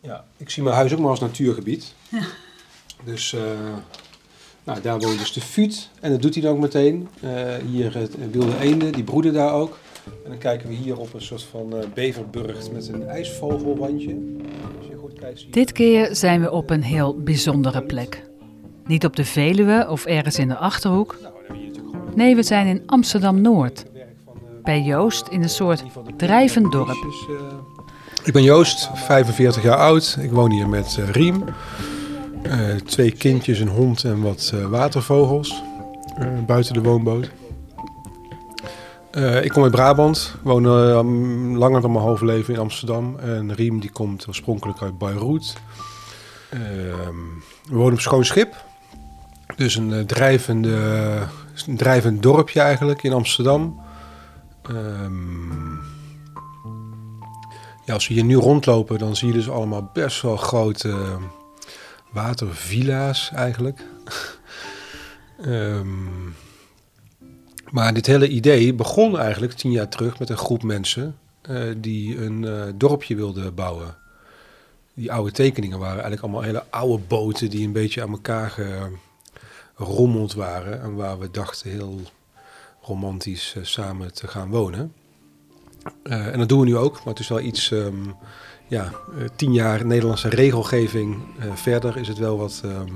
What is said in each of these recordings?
Ja, ik zie mijn huis ook maar als natuurgebied. Dus eh, nou, daar woont dus de fuut en dat doet hij dan ook meteen. Eh, hier het wilde eenden, die broeden daar ook. En dan kijken we hier op een soort van eh beverburgt met een ijsvogelwandje. Als je goed kijkt, zie je... Dit keer zijn we op een heel bijzondere plek. Niet op de Veluwe of ergens in de Achterhoek. Nou, Nee, we zijn in Amsterdam-Noord. eh, Bij Joost in een soort drijvend dorp. Ik ben Joost, 45 jaar oud. Ik woon hier met eh, Riem. Eh, twee kindjes, een hond en wat eh, watervogels. buiten de woonboot. Ik kom uit Brabant. Woon langer dan mijn halve leven in Amsterdam. En Riem die komt oorspronkelijk uit Beirut. Ehm, we wonen op Schoon Schip. Dus een, drijvende, drijvend dorpje eigenlijk in Amsterdam. Ehm, als we hier nu rondlopen, dan zie je dus allemaal best wel grote eh, watervilla's eigenlijk. Ehm, maar dit hele idee begon eigenlijk tien jaar terug met een groep mensen eh, die een eh, dorpje wilden bouwen. Die oude tekeningen waren eigenlijk allemaal hele oude boten die een beetje aan elkaar gerommeld waren. En waar we dachten heel romantisch eh, samen te gaan wonen. Eh, en dat doen we nu ook, maar het is wel iets, ehm, ja, eh, tien jaar Nederlandse regelgeving eh, verder is het wel wat ehm,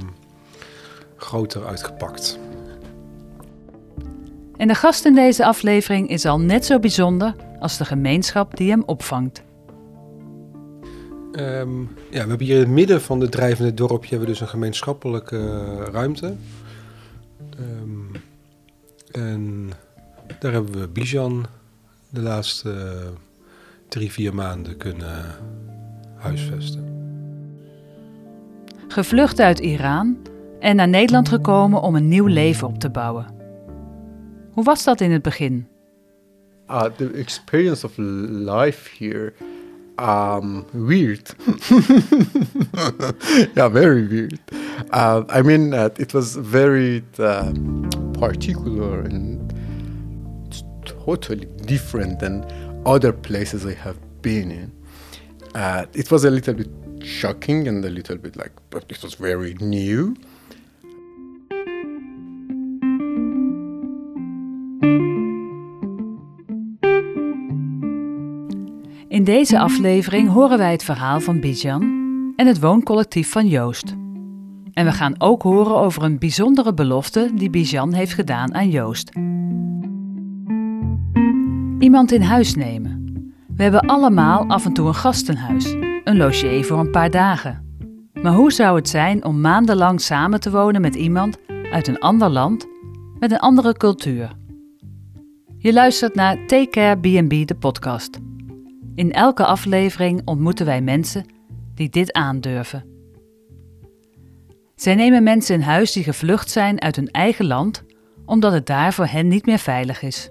groter uitgepakt. En de gast in deze aflevering is al net zo bijzonder als de gemeenschap die hem opvangt. Ehm, ja, we hebben hier in het midden van het drijvende dorpje hebben we dus een gemeenschappelijke ruimte. En daar hebben we Bijan de laatste eh, drie, vier maanden kunnen huisvesten. Gevlucht uit Iran en naar Nederland gekomen om een nieuw leven op te bouwen. Hoe was dat in het begin? uh, the experience of life here um weird yeah very weird uh, i mean uh, it was very uh, particular and totally different than other places i have been in uh, it was a little bit shocking and a little bit like but it was very new In deze aflevering horen wij het verhaal van Bijan en het wooncollectief van Joost. En we gaan ook horen over een bijzondere belofte die Bijan heeft gedaan aan Joost. Iemand in huis nemen. We hebben allemaal af en toe een gastenhuis, een logier voor een paar dagen. Maar hoe zou het zijn om maandenlang samen te wonen met iemand uit een ander land met een andere cultuur? Je luistert naar Take Care B&B, de podcast. In elke aflevering ontmoeten wij mensen die dit aandurven. Zij nemen mensen in huis die gevlucht zijn uit hun eigen land, omdat het daar voor hen niet meer veilig is.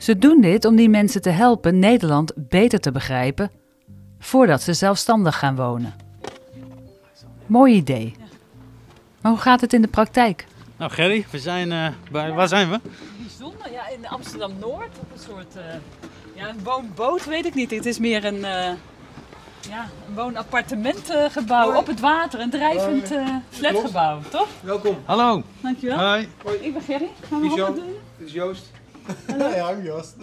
Ze doen dit om die mensen te helpen Nederland beter te begrijpen voordat ze zelfstandig gaan wonen. Mooi idee. Maar hoe gaat het in de praktijk? Nou Gerry, we zijn eh, bij, waar zijn we? Bijzonder, ja, in Amsterdam-Noord op een soort, ja, een woonboot weet ik niet. Het is meer een, ja, een woonappartementgebouw op het water, een drijvend flatgebouw, toch? Welkom, Hallo. Dankjewel. Hoi. Ik ben Gerry, gaan we handen doen? dit is Joost. Yeah, I'm Yost.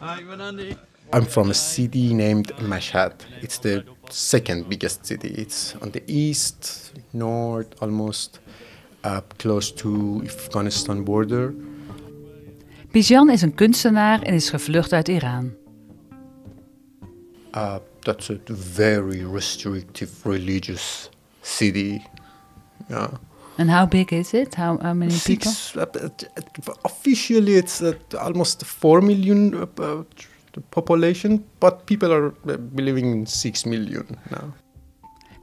Hi, ik ben Andy. I'm from a city named Mashhad. It's the second biggest city. It's on the east, north, almost uh, close to Afghanistan border. Bijan is een kunstenaar en is gevlucht uit Iran. Uh, that's a very restrictive religious city. Yeah. And how big is it? How, how many people? Six, uh, uh, officially, it's uh, almost four million uh, uh, population, but people are uh, believing in six million now.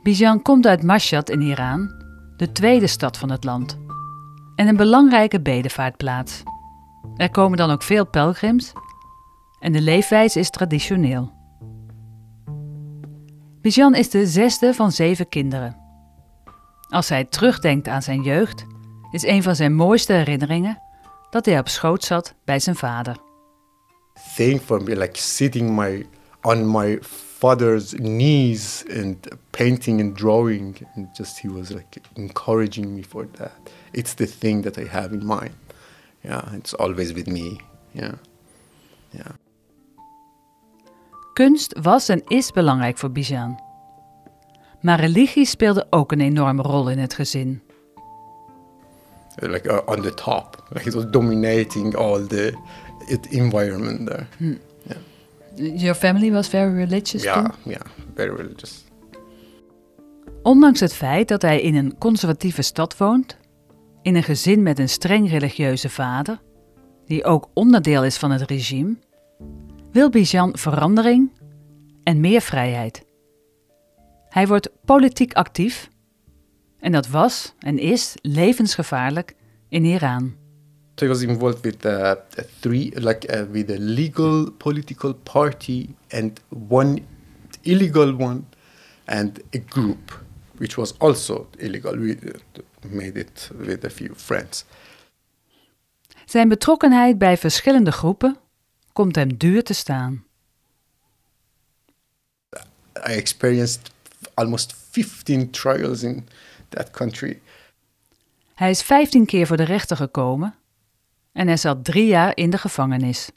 Bijan komt uit Mashhad in Iran, de tweede stad van het land. En een belangrijke bedevaartplaats. Er komen dan ook veel pelgrims en de leefwijze is traditioneel. Bijan is de zesde van zeven kinderen. Als hij terugdenkt aan zijn jeugd, is een van zijn mooiste herinneringen dat hij op schoot zat bij zijn vader. thing for me, like sitting my on my father's knees and painting and drawing and just he was like encouraging me for that. It's the thing that i have in mind. Yeah it's always with me. Yeah. Yeah. Kunst was en is belangrijk voor Bijan. Maar religie speelde ook een enorme rol in het gezin. like uh, on the top like it was dominating all the it environment there Your family was very religious yeah toen? yeah very religious Ondanks het feit dat hij in een conservatieve stad woont, in een gezin met een streng religieuze vader, die ook onderdeel is van het regime, wil Bijan verandering en meer vrijheid. Hij wordt politiek actief en dat was en is levensgevaarlijk in Iran. So he was involved with uh, a three, like uh, with a legal political party and one illegal one, and a group which was also illegal. We uh, made it with a few friends. Zijn betrokkenheid bij verschillende groepen komt hem duur te staan. I experienced almost 15 trials in that country. Hij is 15 keer voor de rechter gekomen en hij zat drie jaar in de gevangenis.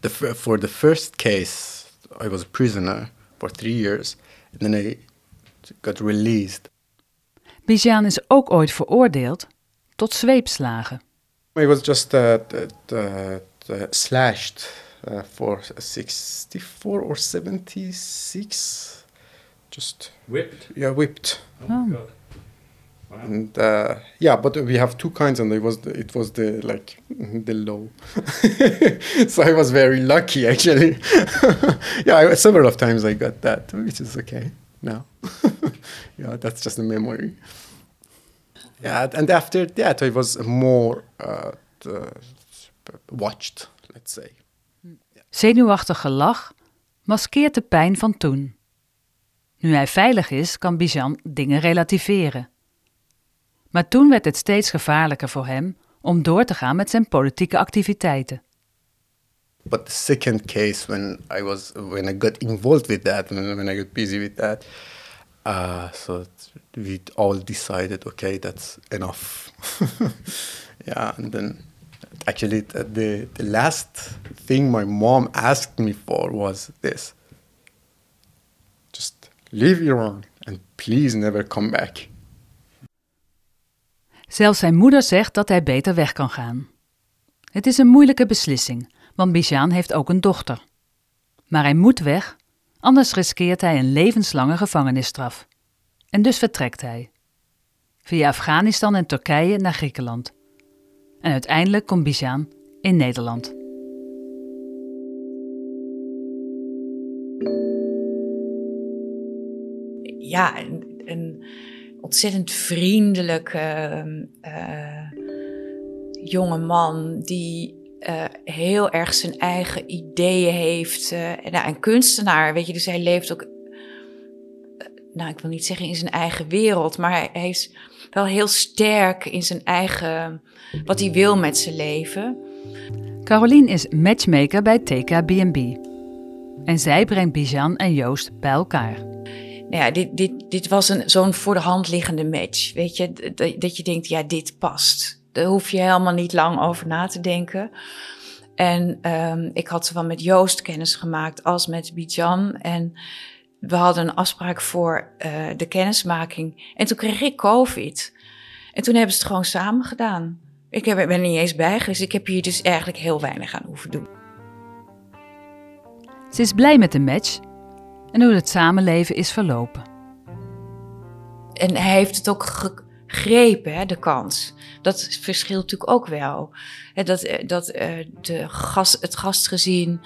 The, for the first case, I was a prisoner for three years, and then I got released. Bijan is ook ooit veroordeeld tot zweepslagen. I was just uh, t- slashed uh, for 64 or 76. Just Whipped. yeah, whipped. Oh. And uh, yeah, but we have two kinds, and it was the, it was the like the low. so I was very lucky actually. yeah, I, several of times I got that, which is okay now. yeah, that's just a memory. Yeah, and after that I was more uh, t- watched, let's say. Zenuwachtig gelach maskeert de pijn van toen. Nu hij veilig is, kan Bijan dingen relativeren. Maar toen werd het steeds gevaarlijker voor hem om door te gaan met zijn politieke activiteiten. But the second case, when I was when I got involved with that, when, when I got busy with that, uh, so we all decided, okay, that's enough. yeah, and then actually the, the last thing my mom asked me for was this: leave Iran and please never come back. Zelfs zijn moeder zegt dat hij beter weg kan gaan. Het is een moeilijke beslissing, want Bijan heeft ook een dochter. Maar hij moet weg, anders riskeert hij een levenslange gevangenisstraf. En dus vertrekt hij. Via Afghanistan en Turkije naar Griekenland. En uiteindelijk komt Bijan in Nederland. Ja, een, ontzettend vriendelijke eh, jonge man die eh, heel erg zijn eigen ideeën heeft. eh, en, nou, een kunstenaar, weet je, dus hij leeft ook, nou, ik wil niet zeggen in zijn eigen wereld, maar hij, is wel heel sterk in zijn eigen, wat hij wil met zijn leven. Carolien is matchmaker bij TKBNB. En zij brengt Bijan en Joost bij elkaar. Nou ja, dit, dit, dit was zo'n voor de hand liggende match. Weet je, dat, dat je denkt, ja, dit past. Daar hoef je helemaal niet lang over na te denken. En ehm, ik had zowel met Joost kennis gemaakt als met Bijan. En we hadden een afspraak voor eh, de kennismaking. En toen kreeg ik COVID. En toen hebben ze het gewoon samen gedaan. Ik heb, ben er niet eens bij geweest. Ik heb hier dus eigenlijk heel weinig aan hoeven doen. Ze is blij met de match en hoe het samenleven is verlopen. En hij heeft het ook gegrepen, hè, de kans. Dat verschilt natuurlijk ook wel. Dat eh, dat eh, de gast, het gastgezin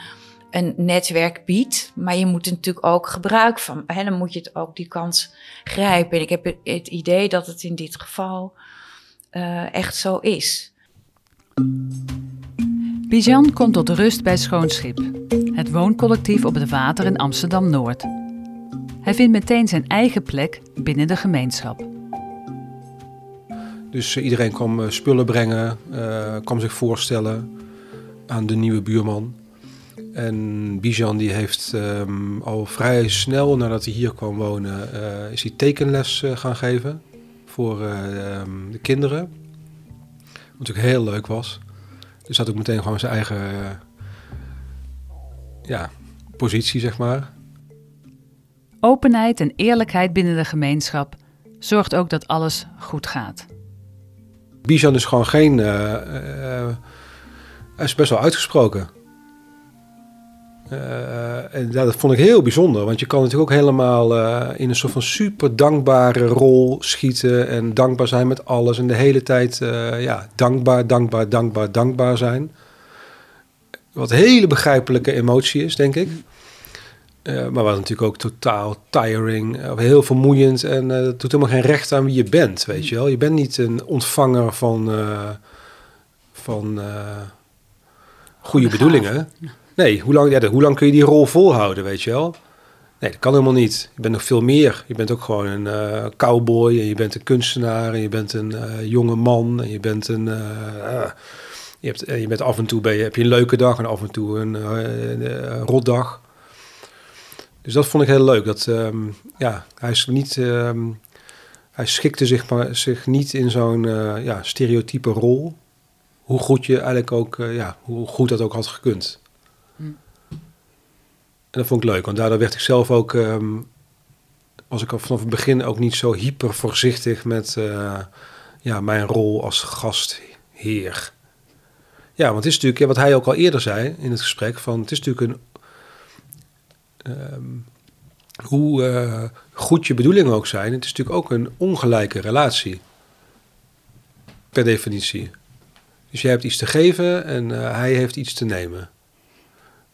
een netwerk biedt, maar je moet er natuurlijk ook gebruik van. Hè, dan moet je het ook die kans grijpen. En ik heb het- het idee dat het in dit geval eh, echt zo is. Bijan komt tot rust bij Schoonschip, het wooncollectief op het water in Amsterdam-Noord. Hij vindt meteen zijn eigen plek binnen de gemeenschap. Dus eh, iedereen kwam eh, spullen brengen, eh, kwam zich voorstellen aan de nieuwe buurman. En Bijan die heeft ehm, al vrij snel nadat hij hier kwam wonen, is hij tekenles gaan geven voor eh, ehm, de kinderen. Wat natuurlijk heel leuk was. Dus had ook meteen gewoon zijn eigen ja, positie, zeg maar. Openheid en eerlijkheid binnen de gemeenschap zorgt ook dat alles goed gaat. Bijan is gewoon geen. eh, eh, hij is best wel uitgesproken. Eh, en ja, dat vond ik heel bijzonder, want je kan natuurlijk ook helemaal eh, in een soort van super dankbare rol schieten en dankbaar zijn met alles en de hele tijd eh, ja, dankbaar, dankbaar, dankbaar, dankbaar zijn. Wat een hele begrijpelijke emotie is, denk ik. Eh, maar wat natuurlijk ook totaal tiring, eh, heel vermoeiend en eh, het doet helemaal geen recht aan wie je bent, weet je wel. Je bent niet een ontvanger van, van goede bedoelingen. Nee, hoe lang, ja, hoe lang kun je die rol volhouden, weet je wel? Nee, dat kan helemaal niet. Je bent nog veel meer. Je bent ook gewoon een cowboy en je bent een kunstenaar en je bent een jonge man en je bent een... je, hebt, eh, je bent af en toe ben je, heb je een leuke dag en af en toe een, eh, een, eh, rotdag. Dus dat vond ik heel leuk. Dat, ehm, ja, hij is niet... ehm, hij schikte zich, maar, zich niet in zo'n ja, stereotype rol. Hoe goed je eigenlijk ook... ja, hoe goed dat ook had gekund. En dat vond ik leuk, want daardoor werd ik zelf ook, ehm, was ik al vanaf het begin ook niet zo hyper voorzichtig met ja, mijn rol als gastheer. Ja, want het is natuurlijk, wat hij ook al eerder zei in het gesprek, van het is natuurlijk een, ehm, hoe eh, goed je bedoelingen ook zijn, het is natuurlijk ook een ongelijke relatie. Per definitie. Dus jij hebt iets te geven en eh, hij heeft iets te nemen.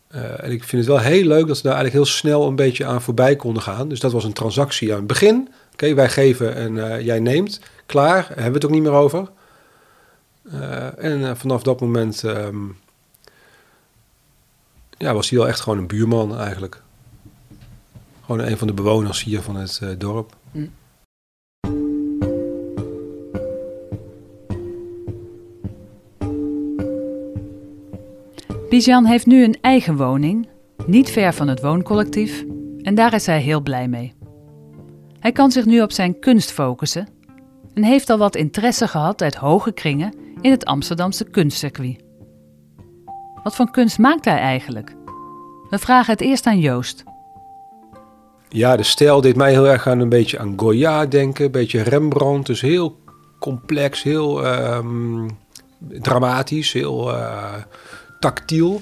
Eh, en ik vind het wel heel leuk dat we daar eigenlijk heel snel een beetje aan voorbij konden gaan. Dus dat was een transactie aan het begin. Oké, wij geven en jij neemt. Klaar, daar hebben we het ook niet meer over. Eh, en eh, vanaf dat moment ehm, ja, was hij wel echt gewoon een buurman eigenlijk. Gewoon een van de bewoners hier van het eh, dorp. Bijan heeft nu een eigen woning, niet ver van het wooncollectief, en daar is hij heel blij mee. Hij kan zich nu op zijn kunst focussen en heeft al wat interesse gehad uit hoge kringen in het Amsterdamse kunstcircuit. Wat voor kunst maakt hij eigenlijk? We vragen het eerst aan Joost. Ja, de stijl deed mij heel erg aan een beetje aan Goya denken. Een beetje Rembrandt. Dus heel complex, heel ehm, dramatisch, heel eh, tactiel.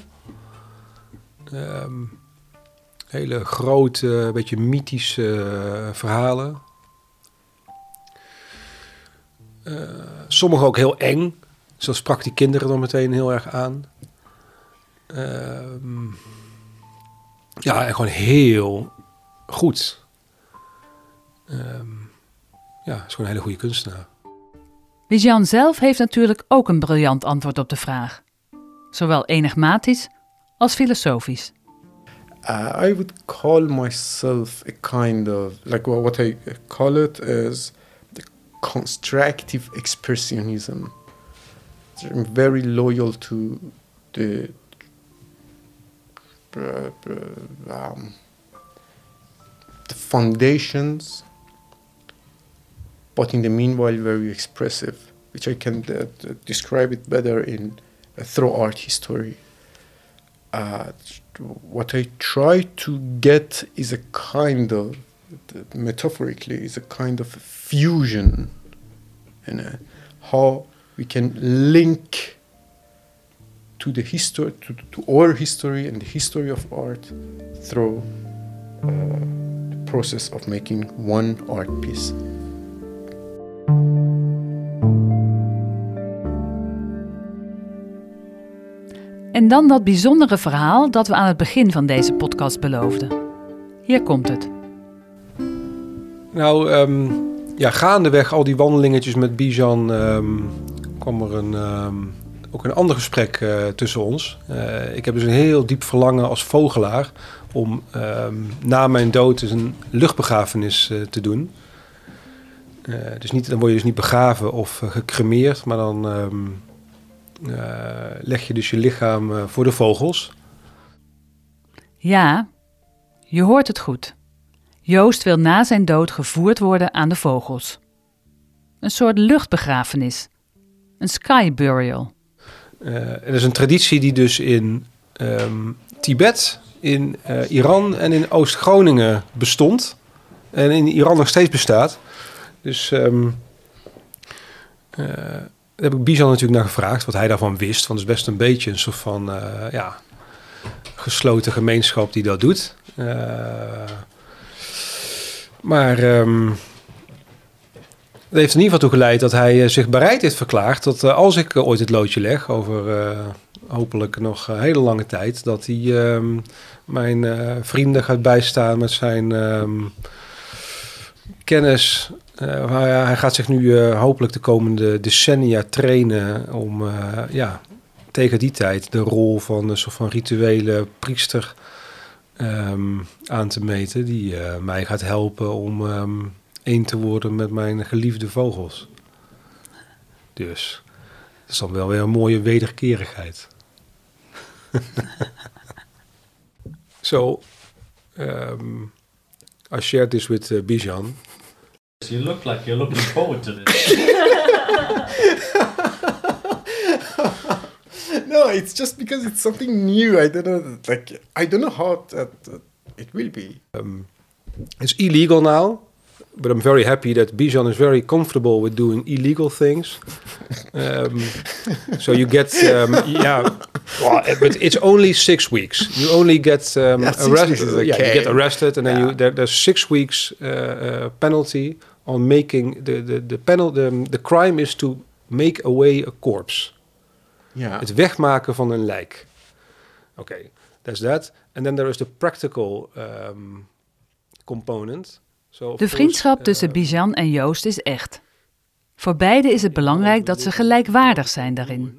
Ehm, hele grote, beetje mythische eh, verhalen. Eh, sommige ook heel eng. Zo sprak die kinderen dan meteen heel erg aan. Ehm, ja, en gewoon heel goed. Ehm, ja, is gewoon een hele goede kunstenaar. Bijan zelf heeft natuurlijk ook een briljant antwoord op de vraag. Zowel enigmatisch als filosofisch. Uh, I would call myself a kind of like well, what I call it is the constructive expressionism. Very loyal to the uh, uh, um, the foundations, but in the meanwhile very expressive, which I can uh, describe it better in uh, through art history. Uh, what I try to get is a kind of, metaphorically, is a kind of fusion, and how we can link to the history, to, to our history and the history of art through uh, the process of making one art piece. En dan dat bijzondere verhaal dat we aan het begin van deze podcast beloofden. Hier komt het. Nou, ehm, ja, gaandeweg al die wandelingetjes met Bijan ehm, kwam er een, ehm, ook een ander gesprek eh, tussen ons. Eh, ik heb dus een heel diep verlangen als vogelaar om ehm, na mijn dood dus een luchtbegrafenis eh, te doen. Dus niet, dan word je dus niet begraven of gecremeerd, maar dan ehm, eh, leg je dus je lichaam voor de vogels. Ja, je hoort het goed. Joost wil na zijn dood gevoerd worden aan de vogels. Een soort luchtbegrafenis. Een sky burial. Uh, en dat is een traditie die dus in ehm, Tibet, in uh, Iran en in Oost-Groningen bestond. En in Iran nog steeds bestaat. Dus um, uh, daar heb ik Bizan natuurlijk naar gevraagd, wat hij daarvan wist. Want het is best een beetje een soort van ja, gesloten gemeenschap die dat doet. maar um, dat heeft in ieder geval toe geleid dat hij uh, zich bereid heeft verklaard dat uh, als ik uh, ooit het loodje leg, over hopelijk nog een hele lange tijd, dat hij ehm, mijn vrienden gaat bijstaan met zijn um, kennis. Hij, gaat zich nu hopelijk de komende decennia trainen om ja, tegen die tijd de rol van een soort van rituele priester um, aan te meten, die mij gaat helpen om één te worden met mijn geliefde vogels. Dus dat is dan wel weer een mooie wederkerigheid. so, um, I shared this with uh, Bijan. You look like you're looking forward to this. no, it's just because it's something new. I don't know, like I don't know how it, it will be. Um, it's illegal now. But I'm very happy that Bijan is very comfortable with doing illegal things. Um, so you get, um, yeah, well, but it's only six weeks. You only get um, yeah, arrested. Okay. Yeah, you get arrested, and then you there, there's six weeks uh, uh, penalty on making the the the panel. The, the crime is to make away a corpse. Yeah, het wegmaken van een lijk. Okay, that's that. And then there is the practical um, component. De vriendschap tussen Bijan en Joost is echt. Voor beiden is het belangrijk dat ze gelijkwaardig zijn daarin.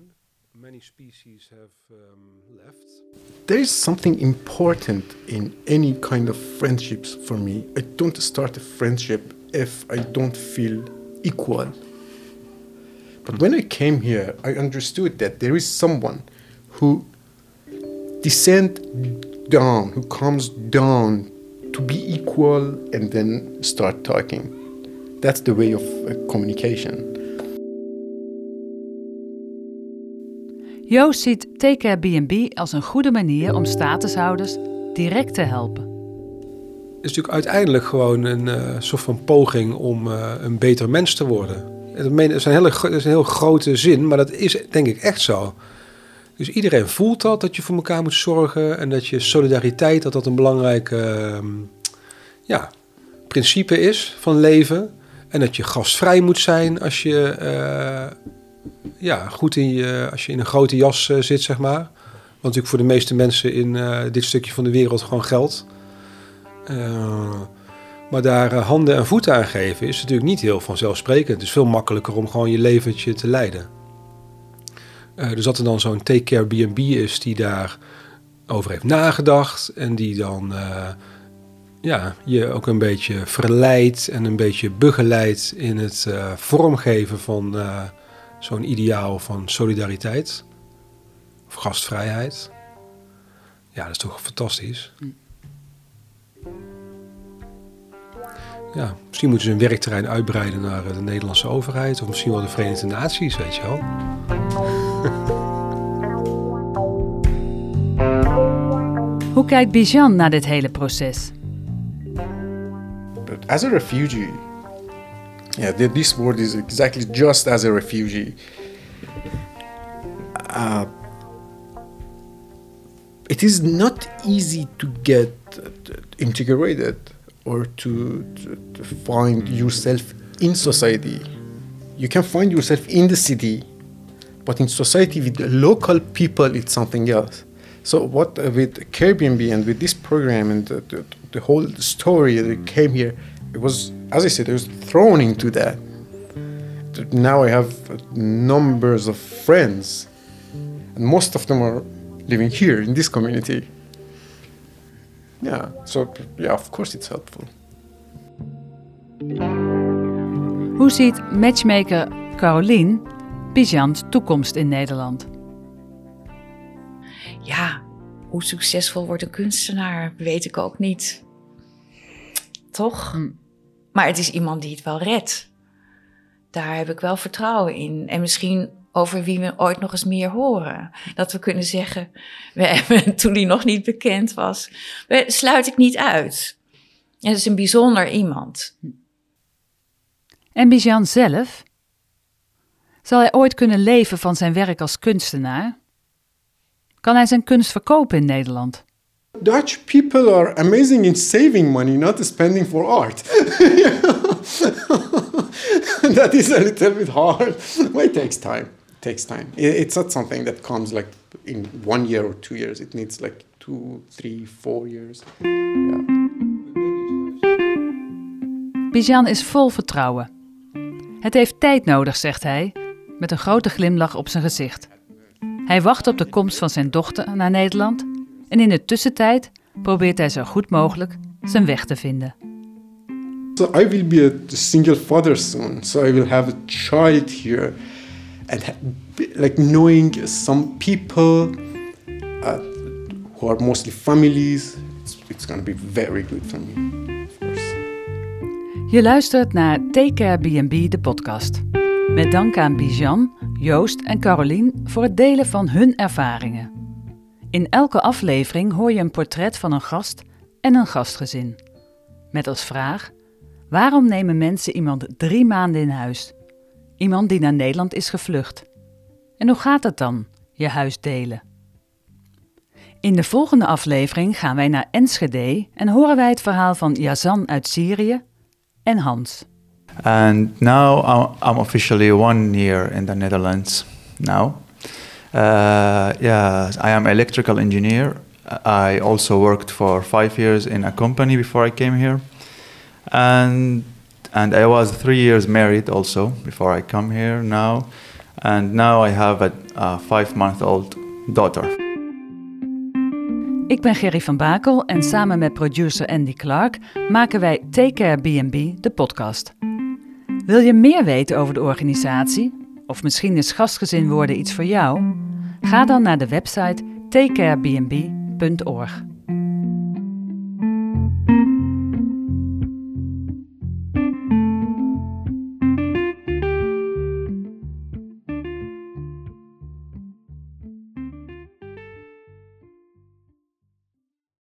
There is something important in any kind of friendships for me. I don't start a friendship if I don't feel equal. But when I came here, I understood that there is someone who descend down, who comes down to be equal and then start talking. That's the way of uh, communication. Joost ziet Take Care B&B als een goede manier om statushouders direct te helpen. Het is natuurlijk uiteindelijk gewoon een uh, soort van poging om uh, een beter mens te worden. Dat is een, hele, dat is een heel grote zin, maar dat is denk ik echt zo. Dus iedereen voelt dat, dat je voor elkaar moet zorgen en dat je solidariteit, dat dat een belangrijk uh, ja, principe is van leven. En dat je gastvrij moet zijn als je, uh, ja, goed in je, als je in een grote jas uh, zit, zeg maar. Wat natuurlijk voor de meeste mensen in uh, dit stukje van de wereld gewoon geldt. maar daar handen en voeten aan geven is natuurlijk niet heel vanzelfsprekend. Het is veel makkelijker om gewoon je leventje te leiden. Uh, dus dat er dan zo'n Take Care B&B is die daar over heeft nagedacht en die dan uh, ja, je ook een beetje verleidt en een beetje begeleidt in het uh, vormgeven van zo'n ideaal van solidariteit of gastvrijheid. Ja, dat is toch fantastisch. Ja, misschien moeten ze een werkterrein uitbreiden naar de Nederlandse overheid of misschien wel de Verenigde Naties, weet je wel. Kijkt Bijan naar dit hele proces? But as a refugee, yeah, this word is exactly just as a refugee. Uh, it is not easy to get integrated or to, to, to find yourself in society. You can find yourself in the city But in society with the local people, it's something else. So what uh, with Airbnb and with this program and the, the, the, whole story that came here, it was, as I said, it was thrown into that. Now I have numbers of friends, and most of them are living here in this community. Yeah, so yeah, of course it's helpful. Hoe ziet matchmaker Caroline Bijans toekomst in Nederland? Ja, hoe succesvol wordt een kunstenaar? Weet ik ook niet. Toch? Hm. Maar het is iemand die het wel redt. Daar heb ik wel vertrouwen in. En misschien over wie we ooit nog eens meer horen. Dat we kunnen zeggen, we hebben, toen hij nog niet bekend was, we, sluit ik niet uit. En het is een bijzonder iemand. En Bijan zelf? Zal hij ooit kunnen leven van zijn werk als kunstenaar? Kan hij zijn kunst verkopen in Nederland? Dutch people are amazing in saving money, not spending for art. that is a little bit hard, but it takes time. It takes time. It's not something that comes like in one year or two years. It needs like two, three, four years. Yeah. Bijan is vol vertrouwen. Het heeft tijd nodig, zegt hij, met een grote glimlach op zijn gezicht. Hij wacht op de komst van zijn dochter naar Nederland en in de tussentijd probeert hij zo goed mogelijk zijn weg te vinden. So I will be a single father soon. So I will have a child here, and like knowing some people uh, who are mostly families. It's, it's gonna be very good for me, of course. Je luistert naar B&B, de podcast. Met dank aan Bijan, Joost en Carolien voor het delen van hun ervaringen. In elke aflevering hoor je een portret van een gast en een gastgezin. Met als vraag: waarom nemen mensen iemand drie maanden in huis? Iemand die naar Nederland is gevlucht. En hoe gaat het dan, je huis delen? In de volgende aflevering gaan wij naar Enschede en horen wij het verhaal van Yazan uit Syrië en Hans. And now I'm, officially one year in the Netherlands now. Uh, yeah, I am electrical engineer. I also worked for five years in a company before I came here, and and I was three years married also before I come here now, and now I have a, a five-month-old daughter. Ik ben Gerry van Bakel en samen met producer Andy Clark maken wij Take Care B&B, de podcast. Wil je meer weten over de organisatie? Of misschien is gastgezin worden iets voor jou? Ga dan naar de website takecarebnb.org.